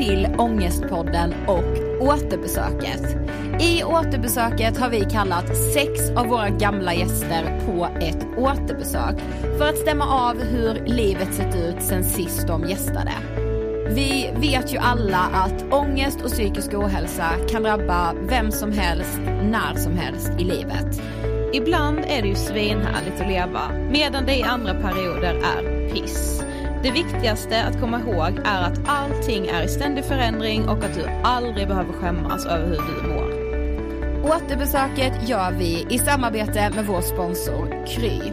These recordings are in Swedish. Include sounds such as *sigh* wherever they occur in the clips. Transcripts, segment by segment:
Till Ångestpodden och återbesöket. I återbesöket har vi kallat sex av våra gamla gäster på ett återbesök för att stämma av hur livet sett ut sen sist de gästade. Vi vet ju alla att ångest och psykisk ohälsa kan drabba vem som helst, när som helst i livet. Ibland är det ju svinhärligt att leva, medan det i andra perioder är piss. Det viktigaste att komma ihåg är att allting är i ständig förändring och att du aldrig behöver skämmas över hur du mår. Återbesöket gör vi i samarbete med vår sponsor Kry.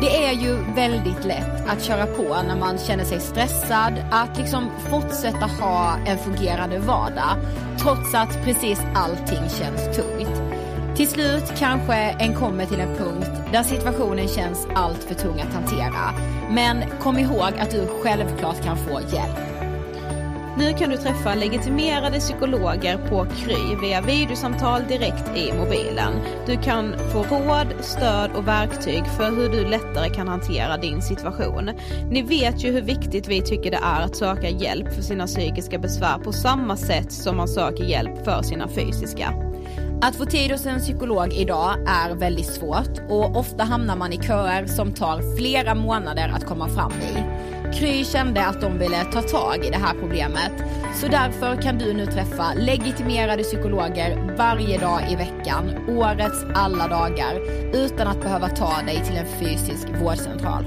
Det är ju väldigt lätt att köra på när man känner sig stressad, att liksom fortsätta ha en fungerande vardag trots att precis allting känns tungt. Till slut kanske en kommer till en punkt där situationen känns allt för tung att hantera. Men kom ihåg att du självklart kan få hjälp. Nu kan du träffa legitimerade psykologer på Kry via videosamtal direkt i mobilen. Du kan få råd, stöd och verktyg för hur du lättare kan hantera din situation. Ni vet ju hur viktigt vi tycker det är att söka hjälp för sina psykiska besvär på samma sätt som man söker hjälp för sina fysiska. Att få tid hos en psykolog idag är väldigt svårt och ofta hamnar man i köer som tar flera månader att komma fram i. Kry kände att de ville ta tag i det här problemet. Så därför kan du nu träffa legitimerade psykologer varje dag i veckan, årets alla dagar, utan att behöva ta dig till en fysisk vårdcentral.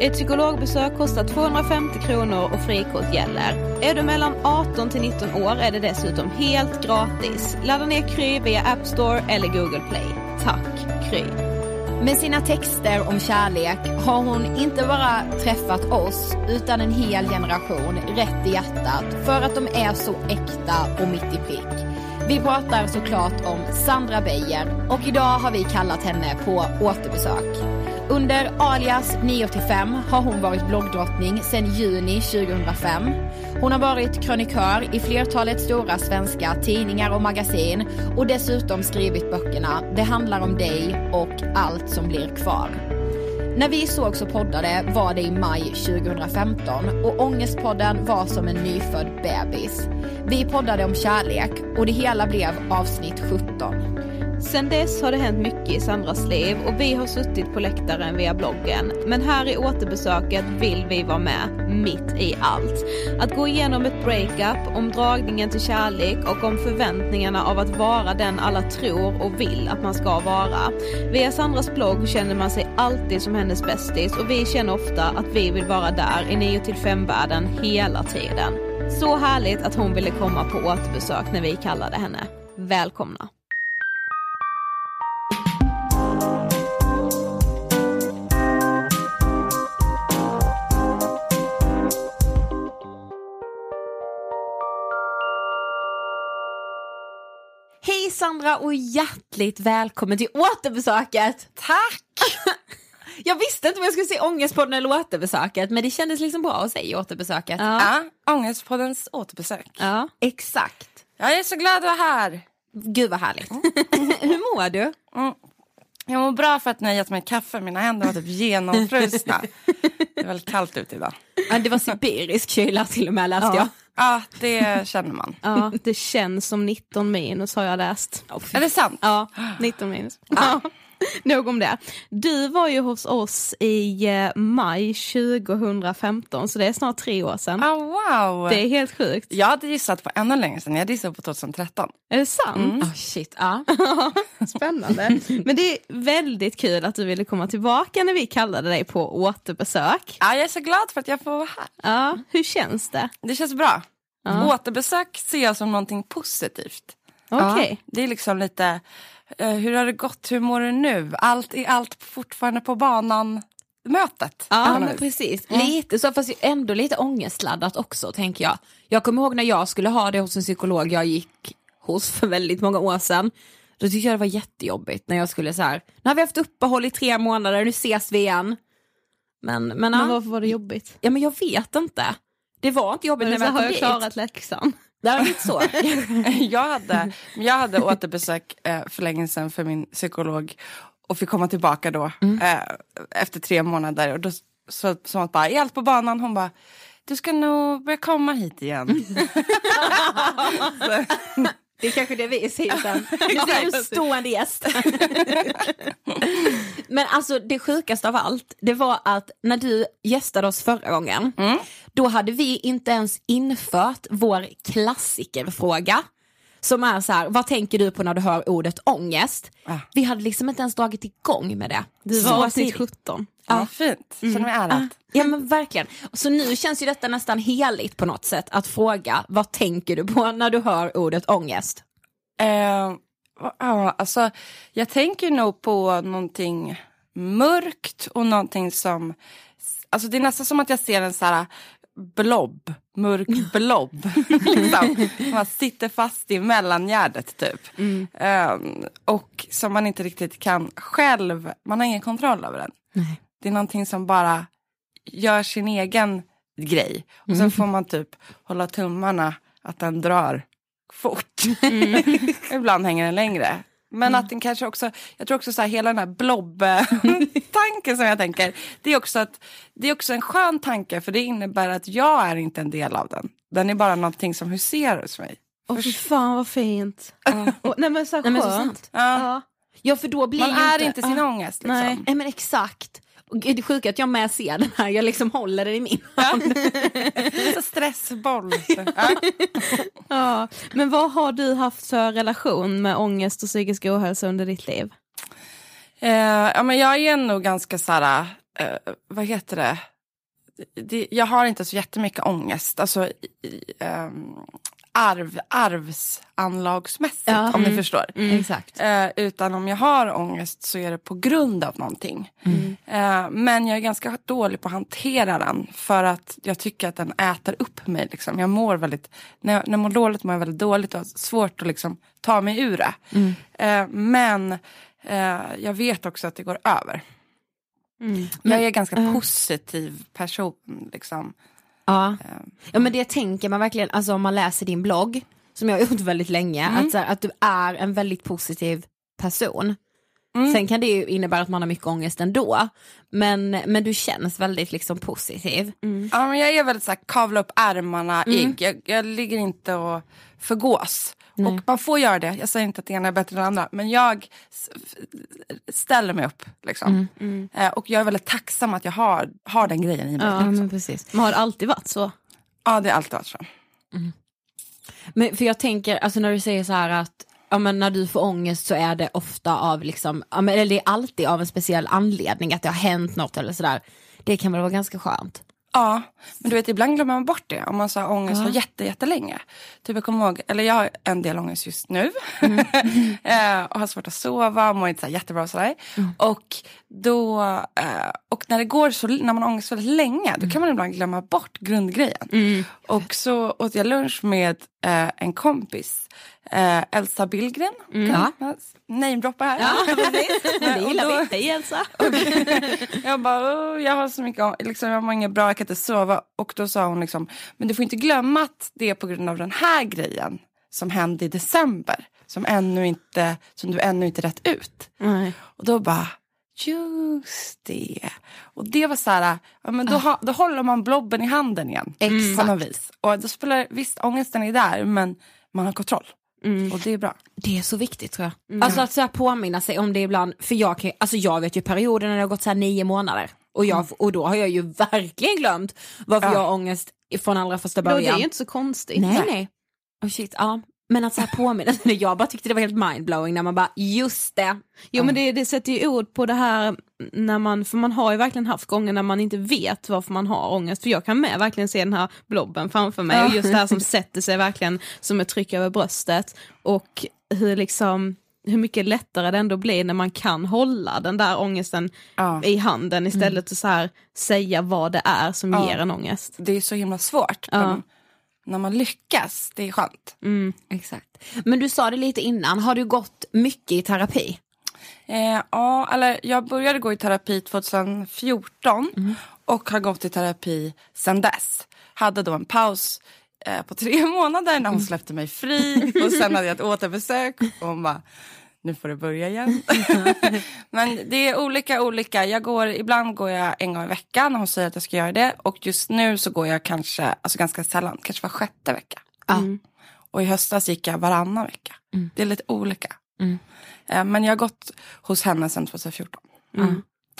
Ett psykologbesök kostar 250 kronor och frikort gäller. Är du mellan 18 till 19 år är det dessutom helt gratis. Ladda ner Kry via App Store eller Google Play. Tack Kry! Med sina texter om kärlek har hon inte bara träffat oss utan en hel generation rätt i hjärtat för att de är så äkta och mitt i prick. Vi pratar såklart om Sandra Beijer och idag har vi kallat henne på återbesök. Under alias 9-5 har hon varit bloggdrottning sedan juni 2005. Hon har varit krönikör i flertalet stora svenska tidningar och magasin och dessutom skrivit böckerna Det handlar om dig och Allt som blir kvar. När vi sågs och poddade var det i maj 2015 och Ångestpodden var som en nyfödd bebis. Vi poddade om kärlek och det hela blev avsnitt 17. Sen dess har det hänt mycket i Sandras liv och vi har suttit på läktaren via bloggen. Men här i återbesöket vill vi vara med mitt i allt. Att gå igenom ett breakup, om dragningen till kärlek och om förväntningarna av att vara den alla tror och vill att man ska vara. Via Sandras blogg känner man sig alltid som hennes bästis och vi känner ofta att vi vill vara där i 9 till 5 världen hela tiden. Så härligt att hon ville komma på återbesök när vi kallade henne. Välkomna! Sandra och hjärtligt välkommen till återbesöket! Tack! *laughs* Jag visste inte om jag skulle säga ångestpodden eller återbesöket men det kändes liksom bra att säga återbesöket. Ja, Ångestpoddens återbesök. ja exakt. Jag är så glad att vara här. Gud vad härligt. *laughs* Hur mår du? Mm. Jag mår bra för att ni har gett mig kaffe. Mina händer var typ genomfrusna. *laughs* det är väldigt kallt ute idag. Ja, det var sibirisk kyla till och med läste jag. Ja, det känner man. Ja, det känns som 19 minus har jag läst. Är det sant? Ja, 19 minus. Ja. *laughs* Nog om det. Du var ju hos oss i eh, maj 2015 så det är snart tre år sedan. Ah, wow! Det är helt sjukt. Jag hade gissat på ännu längre sedan. Jag gissade på 2013. Är det sant? Mm. shit, ja. *laughs* Spännande. Men det är väldigt kul att du ville komma tillbaka när vi kallade dig på återbesök. Ja, jag är så glad för att jag får vara här. Ja, hur känns det? Det känns bra. Återbesök ser jag som någonting positivt. Okej. Ja, det är liksom lite, hur har det gått, hur mår du nu? Allt är allt fortfarande på banan mötet. Ja, men precis. Lite så, fast ändå lite ångestladdat också tänker jag. Jag kommer ihåg när jag skulle ha det hos en psykolog jag gick hos för väldigt många år sedan. Då tyckte jag det var jättejobbigt när jag skulle så här, nu har vi haft uppehåll i tre månader, nu ses vi igen. Men, men. Men varför var det jobbigt? ja men jag vet inte. Det var inte jobbigt Men när har kom jag dit. klarat läxan. Var lite så. jag, hade, jag hade återbesök eh, för länge sedan för min psykolog och fick komma tillbaka då eh, efter tre månader. Och då så, som att bara, är allt på banan? Hon bara, du ska nog börja komma hit igen. *laughs* *laughs* Det är kanske det vi säger sen. Nu blir du stående gäst. *laughs* Men alltså det sjukaste av allt, det var att när du gästade oss förra gången, då hade vi inte ens infört vår klassikerfråga. Som är så här, vad tänker du på när du hör ordet ångest? Ah. Vi hade liksom inte ens dragit igång med det. Du var avsnitt tidigt. 17. Ja, fint, känner mig ärad. Ja men verkligen. Så nu känns ju detta nästan heligt på något sätt att fråga, vad tänker du på när du hör ordet ångest? Eh, ja, alltså, jag tänker nog på någonting mörkt och någonting som... Alltså det är nästan som att jag ser en så här blob, mörk blob. *laughs* liksom. Man sitter fast i mellangärdet typ. Eh, och som man inte riktigt kan själv, man har ingen kontroll över den. Det är någonting som bara gör sin egen grej. Och sen får man typ hålla tummarna att den drar fort. *laughs* Ibland hänger den längre. Men att den kanske också, jag tror också så här, hela den här blob-tanken som jag tänker, det är, också att, det är också en skön tanke för det innebär att jag är inte en del av den. Den är bara någonting som huserar hos mig. Åh fy fan vad fint. Och, nej men så Nej, men så skönt. sant. Ja. Ja för då blir Man ju är inte, inte sin Ja. ångest. Liksom. Nej. Nej men exakt. Och det är sjuka att jag med ser den här, jag liksom håller den i min hand. Så stressboll. Ja. Men vad har du haft för relation med ångest och psykisk ohälsa under ditt liv? Eh, ja, men jag är nog ganska så här, eh, vad heter det? det? Jag har inte så jättemycket ångest. Alltså i, ehm, arv, arvsanlagsmässigt Ja. om ni förstår. Exakt. Eh, utan om jag har ångest så är det på grund av någonting. Eh, men jag är ganska dålig på att hantera den. För att jag tycker att den äter upp mig. Liksom. Jag mår väldigt, när jag, när jag mår dåligt mår jag väldigt dåligt och har svårt att liksom, ta mig ur det. Eh, men eh, jag vet också att det går över. Jag är en ganska positiv person. Liksom. Ja. Eh, ja men det tänker man verkligen, alltså om man läser din blogg, som jag har gjort väldigt länge, att, så här, att du är en väldigt positiv person. Sen kan det ju innebära att man har mycket ångest ändå, men, men du känns väldigt liksom positiv. Ja, men jag är väldigt så här, kavla upp ärmarna, igg. Jag, jag ligger inte och förgås. Nej. Och man får göra det, jag säger inte att det ena är bättre än det andra. Men jag ställer mig upp. Liksom. Eh, och jag är väldigt tacksam att jag har, har den grejen i mig. Ja, men precis. Men har det alltid varit så? Ja, det är alltid varit så. Men för jag tänker, alltså när du säger så här att ja, men när du får ångest så är det ofta av liksom, ja, men, eller det är alltid av en speciell anledning, att det har hänt något eller sådär. Det kan väl vara ganska skönt? Ja, men du vet ibland glömmer man bort det om man så har ångest för jätte, jättelänge. Typ jag kommer ihåg, eller jag har en del ångest just nu. *laughs* eh, och har svårt att sova, mår inte så jättebra och sådär. Och, då, eh, och när det går så, när man har ångest väldigt länge, då kan man ibland glömma bort grundgrejen. Och så åt jag lunch med eh, en kompis, eh, Elsa Billgren. Ja. Namedroppa här. *laughs* Det Och gillar då- vi. Hej Elsa! *laughs* jag bara, "Åh, jag har så mycket, liksom, jag mår inget bra, jag kan inte sova. Och då sa hon liksom, men du får inte glömma att det är på grund av den här grejen som hände i december. Som, ännu inte, som du ännu inte rätt ut. Nej. Och då bara, just det. Och det var så här, ja, men då, ha, då håller man blobben i handen igen. Exakt. På något vis. Och då spelar, visst ångesten är där men man har kontroll. Och det är bra. Det är så viktigt tror jag. Alltså att så här påminna sig om det ibland, för jag, kan, alltså jag vet ju perioder när det har gått så här nio månader och, jag, och då har jag ju *laughs* verkligen glömt varför Ja. jag har ångest från allra första Då, det början. är ju inte så konstigt. Nej nej. Oh shit, ja. Men att så här påminna *laughs* jag bara tyckte det var helt mindblowing när man bara, just det. Jo men det, det sätter ju ord på det här när man, för man har ju verkligen haft gånger när man inte vet varför man har ångest. För jag kan med verkligen se den här blobben framför mig och just det här som *laughs* sätter sig verkligen som ett tryck över bröstet. Och hur liksom hur mycket lättare det ändå blir när man kan hålla den där ångesten Ja. i handen istället för så här säga vad det är som Ja. ger en ångest. Det är så himla svårt. Ja. Men när man lyckas, det är skönt. Exakt. Men du sa det lite innan, har du gått mycket i terapi? Eh, ja, eller jag började gå i terapi 2014 och har gått i terapi sedan dess. Hade då en paus eh, på tre *laughs* månader när hon släppte mig fri och sen hade jag ett återbesök och hon bara nu får du börja igen. *laughs* Men det är olika olika. Jag går, ibland går jag en gång i veckan när hon säger att jag ska göra det. Och just nu så går jag kanske, alltså ganska sällan, kanske var sjätte vecka. Ja. Och i höstas gick jag varannan vecka. Det är lite olika. Mm. Eh, Men jag har gått hos henne sedan 2014.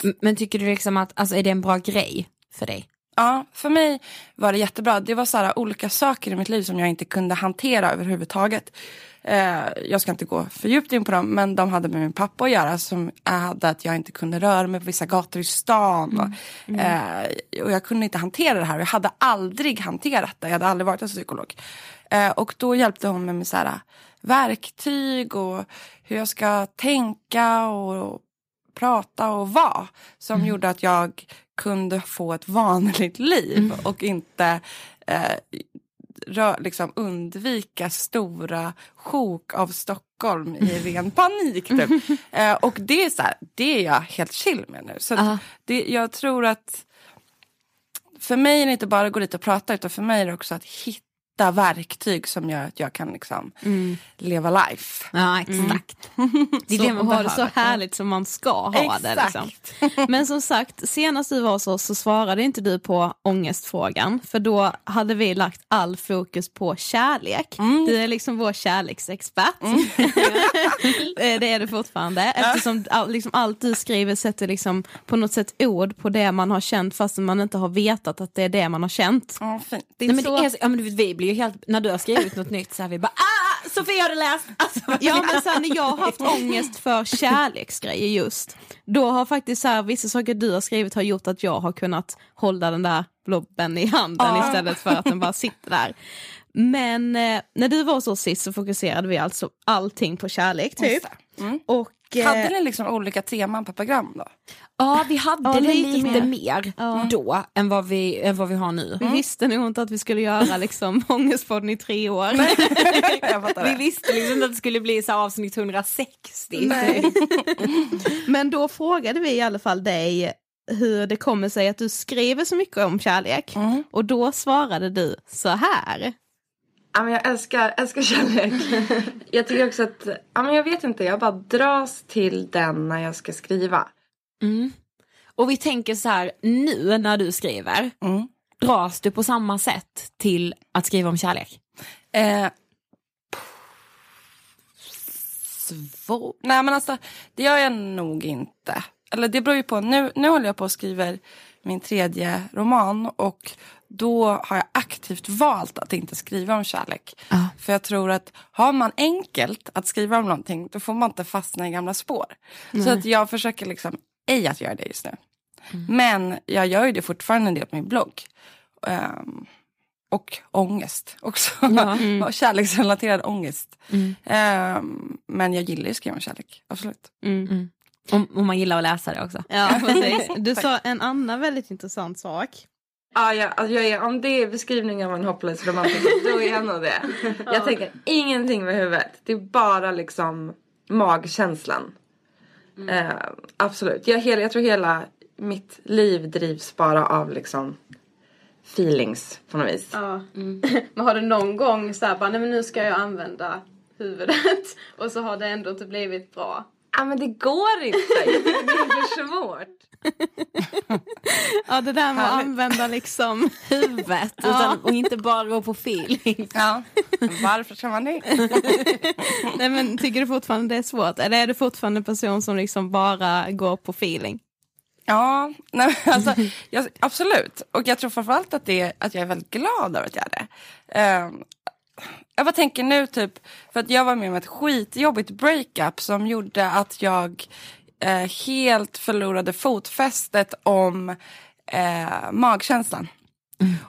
M- Men tycker du liksom att, alltså är det en bra grej för dig? Ja, för mig var det jättebra. Det var så här, olika saker i mitt liv som jag inte kunde hantera överhuvudtaget. Eh, jag ska inte gå för djupt in på dem, men de hade med min pappa att göra som hade att jag inte kunde röra mig på vissa gator i stan. Och, eh, och jag kunde inte hantera det här. Jag hade aldrig hanterat det. Jag hade aldrig varit hos psykolog. Eh, och då hjälpte hon mig med så här, verktyg och hur jag ska tänka och prata och vara som gjorde att jag kunde få ett vanligt liv och inte eh, rö- liksom undvika stora sjok av Stockholm i *laughs* ren panik. Typ. Eh, och det är, så här, det är jag helt chill med nu. Så att det, jag tror att för mig är det inte bara att gå dit och prata utan för mig är det också att hitta verktyg som gör att jag kan liksom leva life. Ja exakt. Det är *laughs* Så, det man och ha det så härligt som man ska ha det. Liksom. Exakt. *laughs* Men som sagt, senast du var hos oss så svarade inte du på ångestfrågan, för då hade vi lagt all fokus på kärlek. Du är liksom vår kärleksexpert. *laughs* Eh, det är du fortfarande, eftersom liksom allt du skriver sätter liksom på något sätt ord på det man har känt fast man inte har vetat att det är det man har känt. Ja, fint. Det är Nej, men så... det är, ja, men vi blir ju helt, när du har skrivit något nytt så här vi bara ah, Sofia har du läst? Alltså, Ja men sen när jag har haft ångest för kärleksgrejer just, då har faktiskt så här, vissa saker du har skrivit har gjort att jag har kunnat hålla den där blobben i handen Ja. istället för att den bara sitter där. Men eh, när du var oss sist så fokuserade vi alltså allting på kärlek typ. Mm. Och, Hade ni liksom olika teman per program då? Ja vi hade Ja, lite lite, mer. mer, Ja. då än vad, vi, än vad vi har nu. vi visste nog inte att vi skulle göra liksom *laughs* ångestpodden i tre år. *laughs* Vi visste liksom inte att det skulle bli så avsnitt 160. Nej. *laughs* Men då frågade vi i alla fall dig hur det kommer sig att du skriver så mycket om kärlek. Mm. Och då svarade du så här. Ja, men jag älskar, älskar kärlek. jag tycker också att, ja, men jag vet inte, jag bara dras till den när jag ska skriva. Mm. Och vi tänker så här, nu när du skriver, Mm. dras du på samma sätt till att skriva om kärlek? Eh, svårt. Nej men alltså det gör jag nog inte. Eller det beror ju på. Nu, nu håller jag på och skriver min tredje roman och då har jag aktivt valt att inte skriva om kärlek. Ja. För jag tror att har man enkelt att skriva om någonting då får man inte fastna i gamla spår. Så att jag försöker liksom ej att göra det just nu. Men jag gör ju det fortfarande en del på min blogg. Ehm, och ångest också. *laughs* och kärleksrelaterad ångest. Ehm, men jag gillar ju att skriva om kärlek, absolut. Mm. Och, och man gillar att läsa det också. Ja. *laughs* Du sa en annan väldigt intressant sak. Ja, ja, alltså jag är, om det är beskrivningen av en hopplös romantiker, då är jag nog det. *laughs* Jag tänker ingenting med huvudet. Det är bara liksom magkänslan. Eh, absolut. Jag, hela, jag tror hela mitt liv drivs bara av liksom feelings på något vis. Ja. *laughs* Men har du någon gång så här, bara, nej men nu ska jag använda huvudet och så har det ändå inte blivit bra? Ja men det går inte. Jag det är för svårt. *laughs* Ja det där med att använda liksom *laughs* Huvudet utan, och inte bara gå på feeling. Ja. *laughs* Varför ska man det? Nej men tycker du fortfarande det är svårt? Eller är du fortfarande en person som liksom bara går på feeling? Ja, nej, alltså, jag, absolut. Och jag tror framförallt att, det, att jag är väldigt glad över att göra det. Ehm, jag bara tänker nu typ, för att jag var med om ett skitjobbigt breakup som gjorde att jag eh, helt förlorade fotfästet om eh, magkänslan.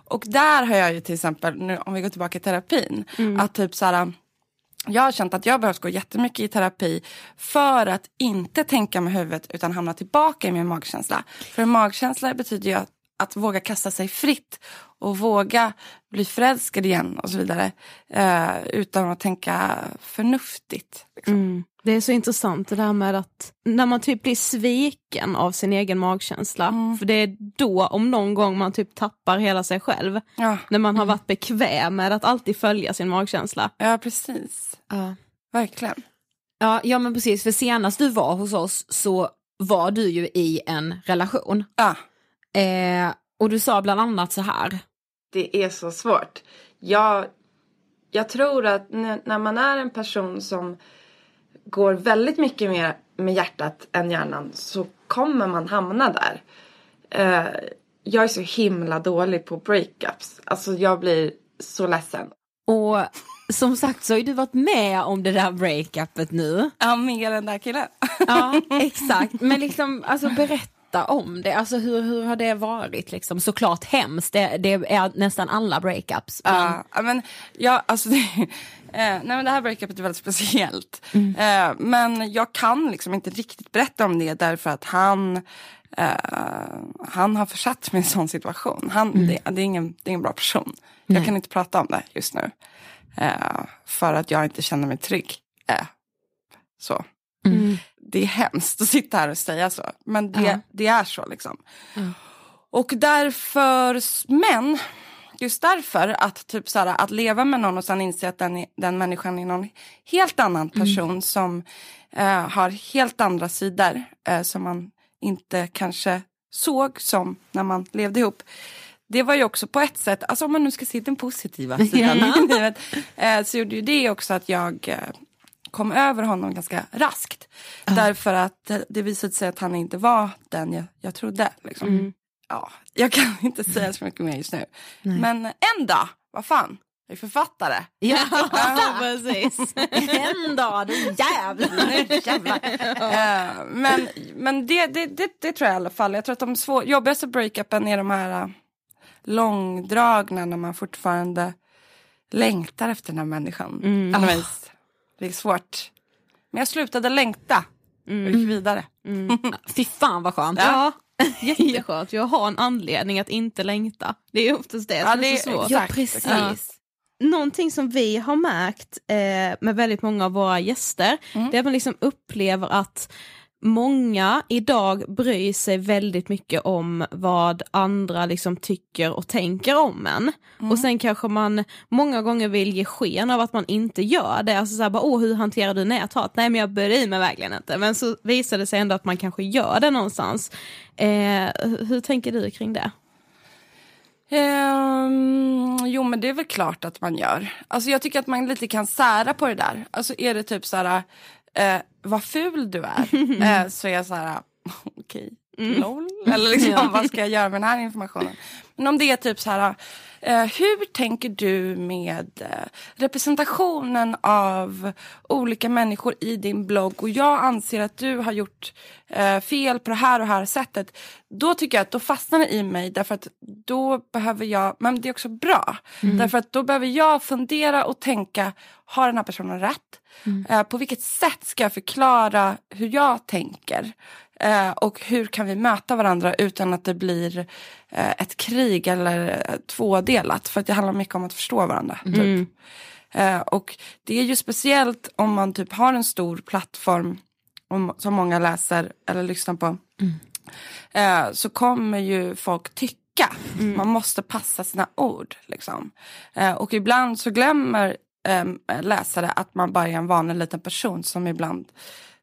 Och där har jag ju till exempel, nu, om vi går tillbaka till terapin, att typ så här, jag har känt att jag behövt gå jättemycket i terapi för att inte tänka med huvudet utan hamna tillbaka i min magkänsla. För magkänsla betyder ju att, att våga kasta sig fritt och våga bli förälskad igen och så vidare. Eh, utan att tänka förnuftigt. Liksom. Det är så intressant det där med att när man typ blir sviken av sin egen magkänsla. För det är då om någon gång man typ tappar hela sig själv. Ja. När man har varit bekväm med att alltid följa sin magkänsla. ja, precis. Ja. Verkligen. Ja, ja men precis, för senast du var hos oss så var du ju i en relation. Ja. Eh, och du sa bland annat så här. Det är så svårt. Jag, jag tror att när, man är en person som går väldigt mycket mer med hjärtat än hjärnan så kommer man hamna där. Eh, jag är så himla dålig på breakups. Alltså jag blir så ledsen. Och som sagt så har ju du varit med om det där breakupet nu. ja, mer än den där killen. Ja, *laughs* exakt. Men liksom, alltså berätta om det. Alltså hur, hur har det varit liksom? Såklart hemskt, det, det är nästan alla breakups. Men, Ja, ja, men, ja, alltså det, eh, nej, men det här breakupet är väldigt speciellt. Eh, men jag kan liksom inte riktigt berätta om det därför att han, eh, han har försatt mig i en sån situation. Han, det, det, är ingen, det är ingen bra person. Jag kan inte prata om det just nu. För att jag inte känner mig trygg. Så. Det är hemskt att sitta här och säga så. Men det, Ja. det är så liksom. Och därför, men just därför att typ så här, att leva med någon och sen inse att den, den människan är någon helt annan person som eh, har helt andra sidor eh, som man inte kanske såg som när man levde ihop. Det var ju också på ett sätt, alltså om man nu ska se den positiva *laughs* sidan i livet, eh, så gjorde ju det också att jag eh, kom över honom ganska raskt. Därför att det, visade sig att han inte var den jag, jag trodde. Liksom. Ja, jag kan *laughs* inte säga så mycket mer just nu. Men en dag, vad fan, jag är författare. Ja, *laughs* *laughs* precis. en dag, du jävlar. jävlar. Eh, men men det, det, det, det tror jag i alla fall. Jag tror att de svår, jobbigaste breakupen är de här uh, långdragna när man fortfarande längtar efter den här människan. Mm. Vis. Det är svårt. Men jag slutade längta och gick vidare. *laughs* Fy fan vad skönt. Ja, jätteskönt. Jag har en anledning att inte längta. Det är oftast det Ja, som det är är så svårt. Ja, precis. exakt. Någonting som vi har märkt eh, med väldigt många av våra gäster, det är att man liksom upplever att många idag bryr sig väldigt mycket om vad andra liksom tycker och tänker om en. Och sen kanske man många gånger vill ge sken av att man inte gör det. Alltså såhär bara, åh hur hanterar du näthat? Nej men jag bryr mig verkligen inte. Men så visar det sig ändå att man kanske gör det någonstans. Eh, hur tänker du kring det? Ehm, jo men det är väl klart att man gör. Alltså jag tycker att man lite kan sära på det där. Alltså är det typ så här, eh, vad ful du är. *laughs* eh, så är jag så här, *laughs* okej, Mm. lol. *laughs* Eller liksom, vad ska jag göra med den här informationen? Men om det är typ så här, eh, hur tänker du med eh, representationen av olika människor i din blogg och jag anser att du har gjort eh, fel på det här och här sättet. Då tycker jag att då fastnar det i mig därför att då behöver jag, men det är också bra. Därför att då behöver jag fundera och tänka, har den här personen rätt? Eh, på vilket sätt ska jag förklara hur jag tänker? Eh, och hur kan vi möta varandra utan att det blir eh, ett krig eller eh, tvådelat? För att det handlar mycket om att förstå varandra. Typ. Eh, och det är ju speciellt om man typ har en stor plattform om, som många läser eller lyssnar på. Eh, så kommer ju folk tycka. Man måste passa sina ord. Liksom. Eh, och ibland så glömmer eh, läsare att man bara är en vanlig liten person som ibland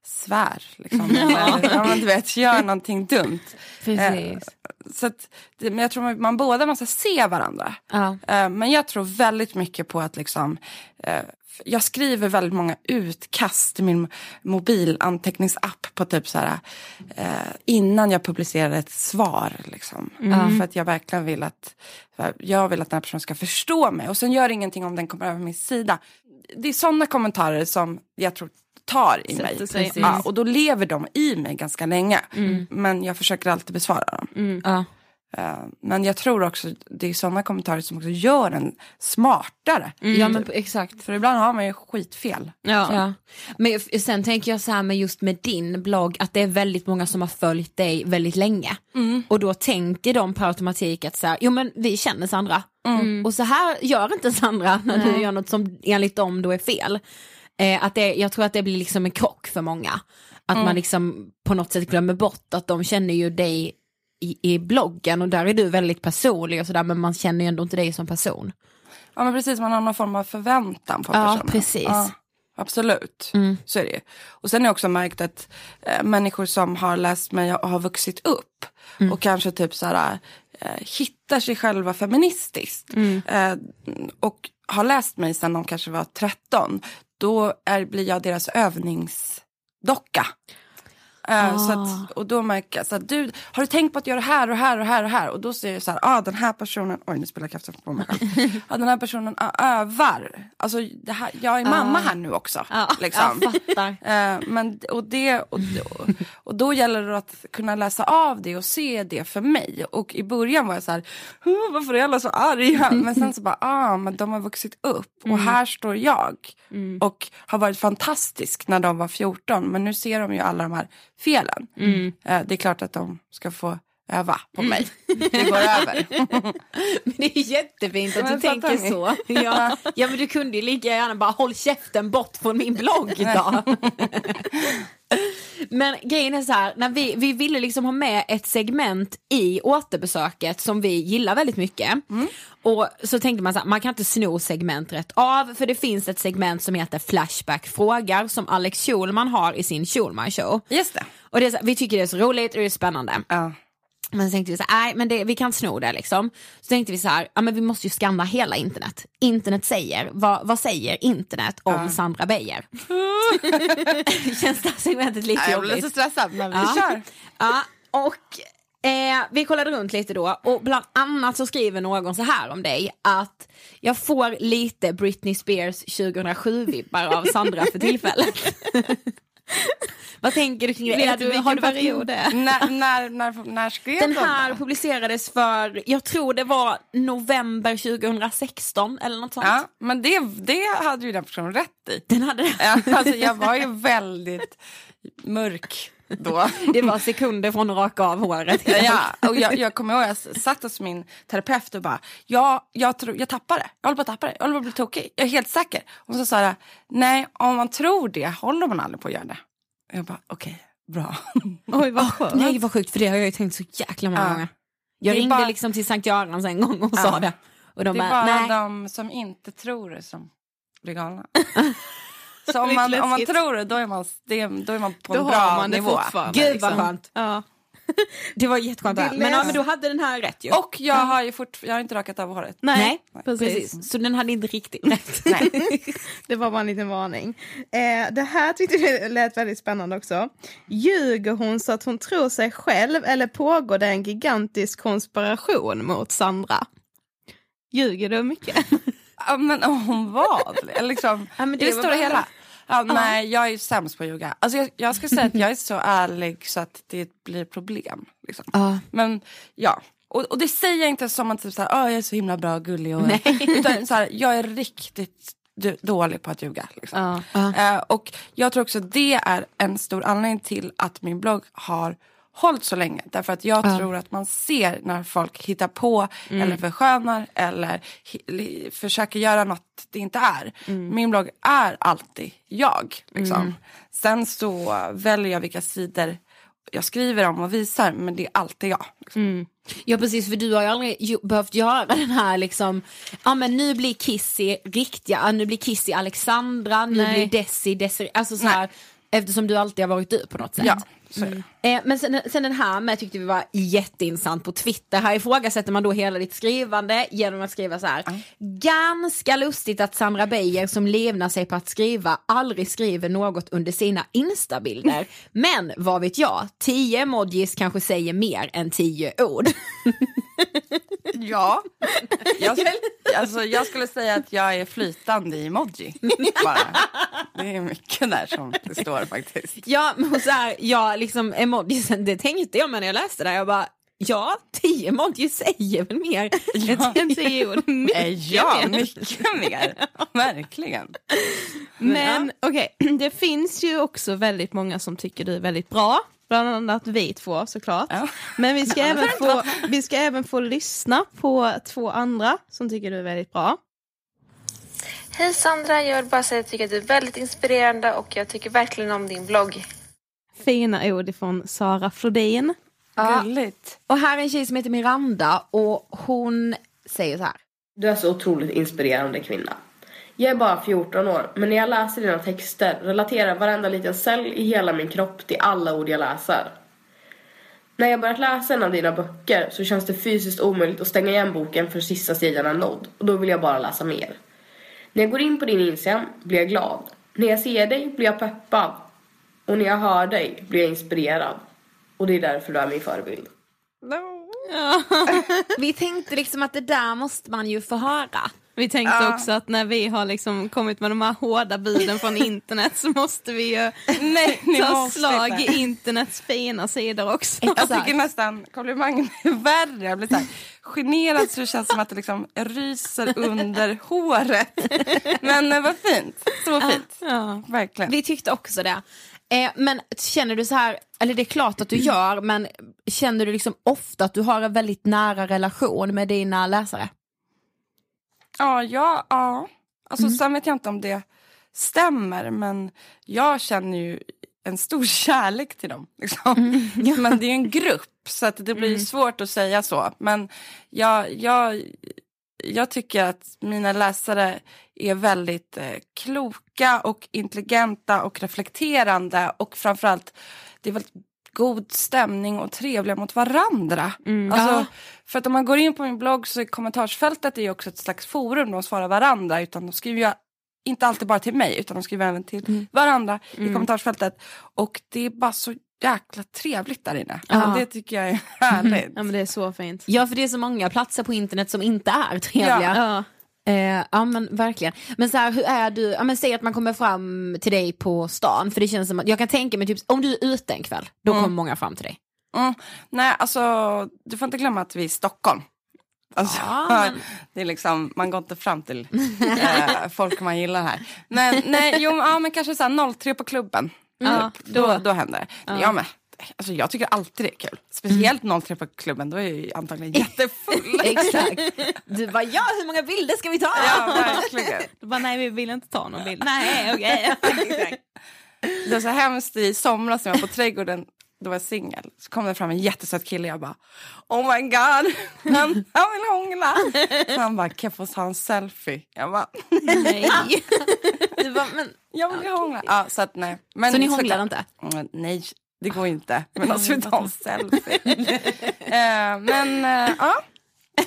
svär. Liksom. *laughs* Eller, ja, men du vet, gör någonting dumt. Precis. Så att, men jag tror man, man båda måste se varandra. Ja. Eh, men jag tror väldigt mycket på att liksom, eh, jag skriver väldigt många utkast i min mobilanteckningsapp på typ så här, eh, innan jag publicerar ett svar. Liksom. Mm. För att jag verkligen vill att, jag vill att den här personen ska förstå mig. Och sen gör det ingenting om den kommer över min sida. Det är sådana kommentarer som jag tror tar i mig. Sig. Ja, och då lever de i mig ganska länge. Men jag försöker alltid besvara dem. Ja. Eh, Men jag tror också det är sådana kommentarer som också gör en smartare. ja men exakt. För ibland har man ju skitfel. Ja. Ja. Men sen tänker jag så här med just med din blogg att det är väldigt många som har följt dig väldigt länge. Och då tänker de på automatik att så här, jo men vi känner Sandra. Och så här gör inte Sandra när du gör något som enligt dem då är fel. Eh, att det, jag tror att det blir liksom en krock för många. Att man liksom på något sätt glömmer bort att de känner ju dig i, i bloggen och där är du väldigt personlig och sådär men man känner ju ändå inte dig som person. Ja men precis, man har någon form av förväntan på Ja, personen. precis. absolut, Mm. så är det ju. Och sen har jag också märkt att eh, människor som har läst mig och har vuxit upp Mm. och kanske typ så här, eh, hittar sig själva feministiskt Mm. eh, och har läst mig sedan de kanske var 13, då är, blir jag deras övningsdocka. Eh, så Ah. att, och då märker jag så att du, har du tänkt på att göra det här och här och här och här? Och då ser jag så här, ah, den här personen, oj nu spelar kraften på mig själv. *laughs* ah, den här personen ah, övar. Alltså det här, jag är mamma här nu också. liksom. Jag *laughs* fattar. Eh, men, och, det, och, och, och då gäller det att kunna läsa av det och se det för mig. Och i början var jag så här, "Huh, varför är alla så arga? *laughs* Men sen så bara, ah, men de har vuxit upp och här står jag. Och har varit fantastisk när de var 14. Men nu ser de ju alla de här felen. Eh, det är klart att de ska få öva på mig. *laughs* Det går över. Men det är jättefint att Men du tänker ni? så. Ja. ja men du kunde ju lika gärna bara håll käften bort från min blogg *laughs* då. Men grejen är så här, när vi, vi ville liksom ha med ett segment i återbesöket som vi gillar väldigt mycket. Och så tänkte man så här, man kan inte sno segment rätt av för det finns ett segment som heter Flashback frågar som Alex Schulman har i sin Schulman show. Just det. Och det är så, vi tycker det är så roligt och det är spännande. Ja. Men så tänkte vi så här, nej men det, vi kan sno det liksom. Så tänkte vi så här, ja men vi måste ju skanna hela internet. Internet säger, vad, vad säger internet om Sandra Beijer? *laughs* Känns det här segmentet lite Jag blir jobbigt? så stressad men vi Ja. kör. Ja, och eh, vi kollade runt lite då och bland annat så skriver någon så här om dig att jag får lite Britney Spears 2007-vibbar av Sandra för tillfället. *laughs* *laughs* *laughs* Vad tänker du kring det? Är du, har du varit period när, när, när, när skrev Den de här det? publicerades för, jag tror det var november 2016 eller något sånt. Ja, men det, det hade ju den personen rätt i. Den hade det. Ja, alltså, jag var ju väldigt mörk då. *laughs* Det var sekunder från att raka av håret. Ja, och jag, jag kommer ihåg, jag satt hos min terapeut och bara, ja, jag, tror, jag tappar det. Jag håller på att tappa det. Jag håller på att bli tokig. Jag är helt säker. Och så sa jag, nej, om man tror det håller man aldrig på att göra det. Och jag bara, okej, bra. *laughs* Oj vad skönt. Nej vad sjukt för det har jag ju tänkt så jäkla många Ja. gånger. Jag ringde bara- liksom till Sankt Görans en gång och Ja. sa det. Och de Det är bara, bara nej. de som inte tror det som blir galna. *laughs* Så om man, om man tror det, då är man, det, då är man på Då en bra man det nivå. Gud liksom. vad skönt. Ja. *laughs* Det var jätteskönt höra. Men, ja, men du hade den här rätt ju. Och jag har ju fort, jag har inte rakat av håret. Nej, Nej, precis. precis. Så den hade inte riktigt rätt. *laughs* *laughs* Det var bara en liten varning. Eh, det här tyckte vi lät väldigt spännande också. Ljuger hon så att hon tror sig själv eller pågår det en gigantisk konspiration mot Sandra? Ljuger du mycket? Ja, men om vad? Liksom, *laughs* Ja, men det det stora hela. Ja, nej, jag är sämst på att ljuga. Alltså, jag, jag ska säga att jag är så ärlig så att det blir problem. Liksom. Ja. Men ja, och, och det säger jag inte som att typ, så här, "Åh, jag är så himla bra och gullig. Och, *laughs* utan så här, jag är riktigt dålig på att ljuga. Liksom. Eh, och jag tror också det är en stor anledning till att min blogg har hållit så länge. Därför att jag tror att man ser när folk hittar på eller förskönar eller försöker göra något det inte är. Min blogg är alltid jag. Liksom. Sen så väljer jag vilka sidor jag skriver om och visar men det är alltid jag. Liksom. Ja precis för du har ju aldrig ju, behövt göra den här liksom, ja men nu blir Kissy riktiga, ja, nu blir Kissy Alexandra, nu Nej. blir Desi Desiree, alltså så här, eftersom du alltid har varit du på något sätt. Ja, det. Eh, men sen, sen den här med tyckte vi var jätteintressant på Twitter. Här ifrågasätter man då hela ditt skrivande genom att skriva så här. Ganska lustigt att Sandra Beijer som levnar sig på att skriva aldrig skriver något under sina instabilder. *laughs* Men vad vet jag, tio emojis kanske säger mer än tio ord. *laughs* Ja, jag, alltså, jag skulle säga att jag är flytande i emoji. Bara. Det är mycket där som det står faktiskt. Ja, men så här, ja, liksom emojisen, det tänkte jag när jag läste det. Jag bara, ja, tio emojis säger väl mer Ja. än tio ord. Eh, Ja, mycket mer. Verkligen. Men okej, *clears throat* det finns ju också väldigt många som tycker du är väldigt bra. Bland annat vi två såklart. Ja. Men vi ska, även få, vi ska även få lyssna på två andra som tycker du är väldigt bra. Hej Sandra, jag vill bara säga att jag tycker att du är väldigt inspirerande och jag tycker verkligen om din blogg. Fina ord ifrån Sara Flodin. Gulligt. Och här är en tjej som heter Miranda och hon säger så här. Du är så otroligt inspirerande kvinna. Jag är bara 14 år, men när jag läser dina texter relaterar varenda liten cell i hela min kropp till alla ord jag läser. När jag börjat läsa en av dina böcker så känns det fysiskt omöjligt att stänga igen boken för sista sidan är nådd och då vill jag bara läsa mer. När jag går in på din Instagram blir jag glad. När jag ser dig blir jag peppad. Och när jag hör dig blir jag inspirerad. Och det är därför du är min förebild. *laughs* Vi tänkte liksom att det där måste man ju få höra. Vi tänkte också att när vi har liksom kommit med de här hårda buden från internet så måste vi ju Nej, *laughs* ta måste slag inte. i internets fina sidor också. Jag tycker nästan komplimangen är värre. Jag blir så här generad så det känns som att det liksom ryser under håret. Men eh, vad fint. Så fint. Ja. Verkligen. Vi tyckte också det. Eh, men känner du så här, eller det är klart att du gör, men känner du liksom ofta att du har en väldigt nära relation med dina läsare? Ja, ja, ja. Alltså, Sen vet jag inte om det stämmer, men jag känner ju en stor *laughs* kärlek till dem. Liksom. *laughs* Men det är en grupp, så att det blir svårt att säga så. Men jag, jag, jag tycker att mina läsare är väldigt eh, kloka och intelligenta och reflekterande och framförallt det är väldigt god stämning och trevliga mot varandra. Alltså, För att om man går in på min blogg så är kommentarsfältet är ju också ett slags forum, de svarar varandra utan de skriver ju inte alltid bara till mig utan de skriver även till varandra i kommentarsfältet och det är bara så jäkla trevligt där inne. Ja. Det tycker jag är *laughs* härligt. Ja men det är så fint. Ja, för det är så många platser på internet som inte är trevliga. Ja. Eh, ja men verkligen. Men så här, hur är du, ja, men säg att man kommer fram till dig på stan, för det känns som att, jag kan tänka mig typ, om du är ute en kväll, då kommer många fram till dig. Mm. Nej, alltså du får inte glömma att vi är i Stockholm. Alltså, Ja, *laughs* men- det är liksom, man går inte fram till *laughs* eh, folk man gillar här. Men, nej, jo, ja, men kanske så här 03 på klubben. Ja, då, då, händer det. Ja. men, alltså, jag tycker alltid det är kul. Speciellt 03 på klubben, då är jag antagligen *laughs* jättefull. *laughs* Exakt. Du bara, ja hur många bilder ska vi ta? ja, verkligen. *laughs* Då bara, nej vi vill inte ta någon bild. Nej okej. Det var så hemskt i somras när jag var på trädgården, då var jag singel. Så kom det fram en jättesöt kille jag bara Oh my god, han, han vill hångla. Så han bara, kan jag få ta en selfie? Jag bara, nej. Du bara, men, jag vill hångla. Ja, så att nej. Men så ni hånglar inte? Mm, Nej, det går inte medan vi tar en selfie. *laughs* eh, men eh, ja,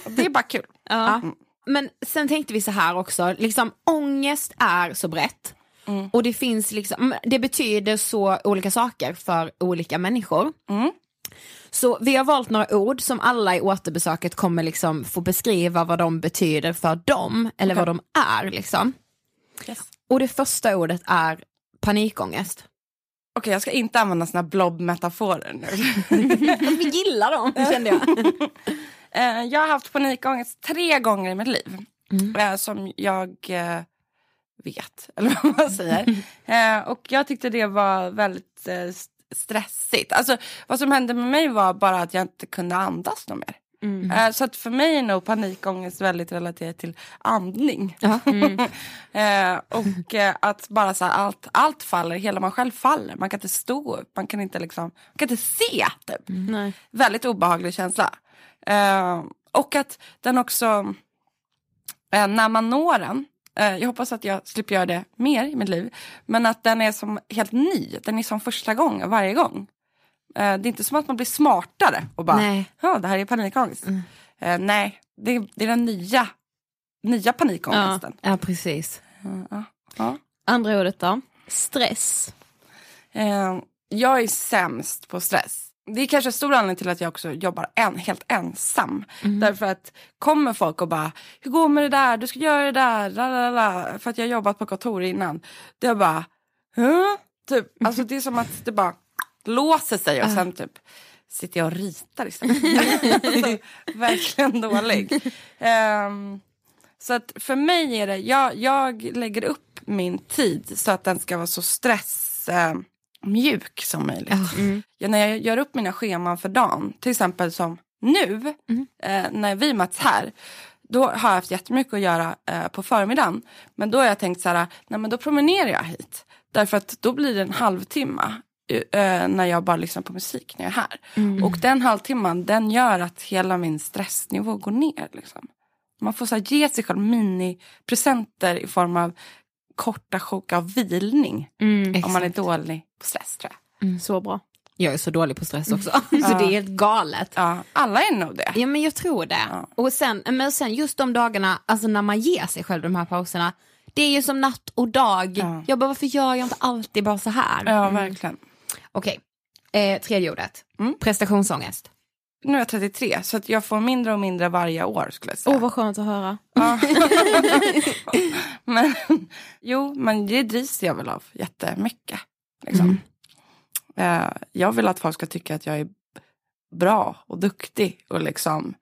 det är bara kul. Ja. Men sen tänkte vi så här också, liksom ångest är så brett. Mm. Och det finns liksom, det betyder så olika saker för olika människor. Mm. Så vi har valt några ord som alla i återbesöket kommer liksom få beskriva vad de betyder för dem, eller Okej. vad de är liksom. Yes. Och det första ordet är panikångest. Okej, jag ska inte använda såna blob-metaforer nu. *laughs* vi gillar dem, kände jag. *laughs* Eh, jag har haft panikångest tre gånger i mitt liv. Eh, som jag eh, vet, *laughs* eller vad man säger. Och jag tyckte det var väldigt st- stressigt. Alltså, vad som hände med mig var bara att jag inte kunde andas något mer. Eh, så att för mig är nog panikångest väldigt relaterat till andning. *laughs* eh, och eh, att bara så här, allt, allt faller, hela man själv faller. Man kan inte stå upp, man kan inte, liksom, man kan inte se. Typ. Nej. Väldigt obehaglig känsla. Och att den också, när man når den, jag hoppas att jag slipper göra det mer i mitt liv, men att den är som helt ny, den är som första gången varje gång. Eh, det är inte som att man blir smartare och bara, Nej. ja det här är panikångest. Eh, nej, det, är- det är den nya, nya panikångesten. Ja, precis. Ja. Ja. Andra ordet då? Stress. Eh, jag är sämst på stress. Det är kanske en stor anledning till att jag också jobbar en, helt ensam. Därför att kommer folk och bara, hur går det med det där, du ska göra det där, la, la, la. för att jag har jobbat på kontor innan. Det är bara, huh? typ, alltså det är som att det bara låser sig och sen typ sitter jag och ritar istället. alltså, *laughs* *laughs* verkligen dålig. Ehm, så att för mig är det, jag, jag lägger upp min tid så att den ska vara så stressmjuk mjuk som möjligt. Ja, när jag gör upp mina scheman för dagen, till exempel som nu, eh, när vi möts här, då har jag haft jättemycket att göra eh, på förmiddagen. Men då har jag tänkt så här, nej men då promenerar jag hit. Därför att då blir det en halvtimme eh, när jag bara lyssnar på musik när jag är här. Och den halvtimman, den gör att hela min stressnivå går ner. Liksom. Man får så här, ge sig själv minipresenter i form av korta sjok av vilning. Om man är dålig på stress tror jag. Så bra. Jag är så dålig på stress också, *laughs* så det är helt galet. Ja, alla är nog det. Ja men jag tror det. Ja. Och sen, men sen just de dagarna, alltså när man ger sig själv de här pauserna, det är ju som natt och dag. Ja. Jag bara, varför gör jag inte alltid bara så här? Ja, verkligen. Okej, eh, tredje ordet. Mm. Prestationsångest. Nu är jag 33 så att jag får mindre och mindre varje år skulle jag säga. Åh vad skönt att höra. Ja. *laughs* men, jo, men det drivs jag väl av jättemycket. Liksom. Eh, jag vill att folk ska tycka att jag är bra och duktig. Och liksom,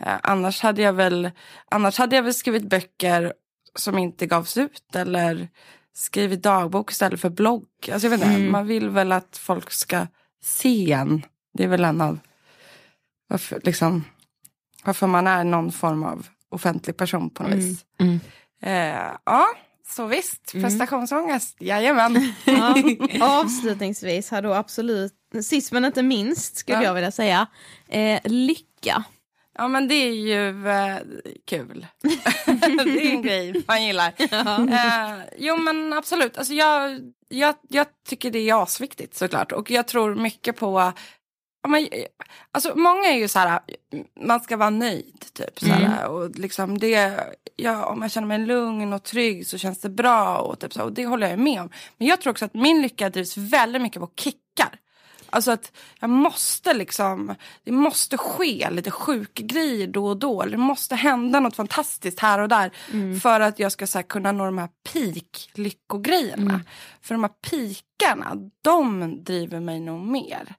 eh, annars, hade jag väl, annars hade jag väl skrivit böcker som inte gavs ut. Eller skrivit dagbok istället för blogg. Alltså, jag vet inte, Man vill väl att folk ska se en. Det är väl en av varför, liksom, varför man är någon form av offentlig person på något vis. Mm. Eh, ja, så visst. Prestationsångest, jajamän. *laughs* Ja. *laughs* Avslutningsvis här då absolut, sist men inte minst skulle Ja. jag vilja säga, eh, lycka. Ja men det är ju eh, kul. *laughs* det är en *laughs* grej man gillar. Eh, jo men absolut, alltså, jag, jag, jag tycker det är asviktigt såklart. Och jag tror mycket på Ja, men, alltså, många är ju så här, man ska vara nöjd. Typ, så här, och liksom det, ja, om jag känner mig lugn och trygg så känns det bra. Och, typ, så, och det håller jag med om. Men jag tror också att min lycka drivs väldigt mycket på kickar. Alltså att jag måste liksom, det måste ske lite sjuka grejer då och då. Det måste hända något fantastiskt här och där. För att jag ska så här, kunna nå de här peak-lyckogrejerna. För de här pikarna, de driver mig nog mer.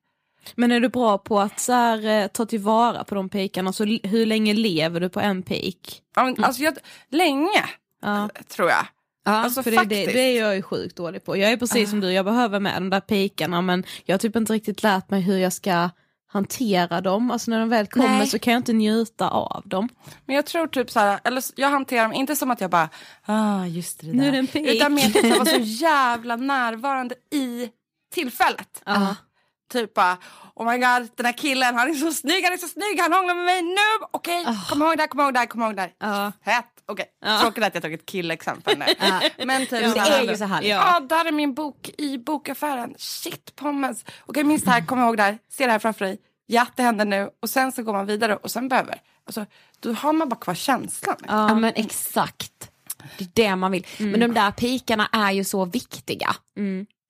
Men är du bra på att så här, eh, ta tillvara på de pikarna? Så l- hur länge lever du på en pik? Ja, men, Alltså jag, länge, Ja. tror jag. Ja, alltså För det, det, det är jag ju sjukt dålig på. Jag är precis som du, jag behöver med de där pikarna men jag har typ inte riktigt lärt mig hur jag ska hantera dem. Alltså när de väl kommer Nej. så kan jag inte njuta av dem. Men jag tror typ så här, eller jag hanterar dem inte som att jag bara, ah just det, det Nu är där. det en pik. Utan mer typ att vara så *laughs* jävla närvarande i tillfället. Ja. Typ bara, oh my god, den här killen, han är så snygg, han är så snygg, han hånglar med mig nu, okej, kom ihåg det, här, kom ihåg det, här, kom ihåg det. här. Ja. Okej, tråkigt att jag tog ett killexempel nu. *laughs* Men typ Ja, det är ju så härligt. Ja, där är min bok i bokaffären. Shit pommes. Okej, minns det här, kom ihåg det här. Se det här framför dig. Ja, det händer nu. Och sen så går man vidare och sen behöver. Alltså, då har man bara kvar känslan. Ja men exakt. Det är det man vill. Men de där pikarna är ju så viktiga.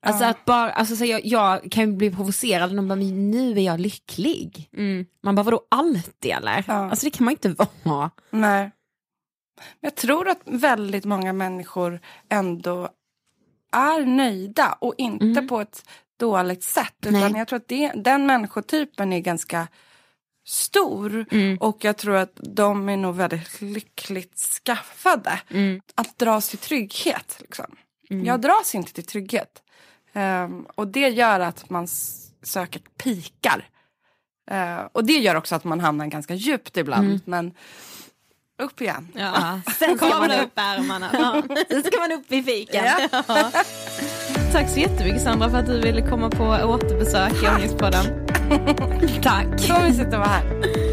Alltså att bara, alltså så jag, jag kan ju bli provocerad när de bara, "Men nu är jag lycklig. Man bara, vadå alltid eller? Ja. Alltså det kan man inte *laughs* vara. Nej. Jag tror att väldigt många människor ändå är nöjda och inte på ett dåligt sätt. Utan Nej. jag tror att det, den människotypen är ganska stor och jag tror att de är nog väldigt lyckligt skaffade. Att dras till trygghet. Liksom. Jag dras inte till trygghet. Ehm, och det gör att man söker pikar. Eh, och det gör också att man hamnar ganska djupt ibland. Men upp igen. Ja. *laughs* Sen ska man upp ärmarna. Ja. *laughs* Sen ska man upp i fiken. *laughs* Ja. Tack så jättemycket Sandra för att du ville komma på återbesök i Ångestpodden. Tack. Så mysigt att vara här.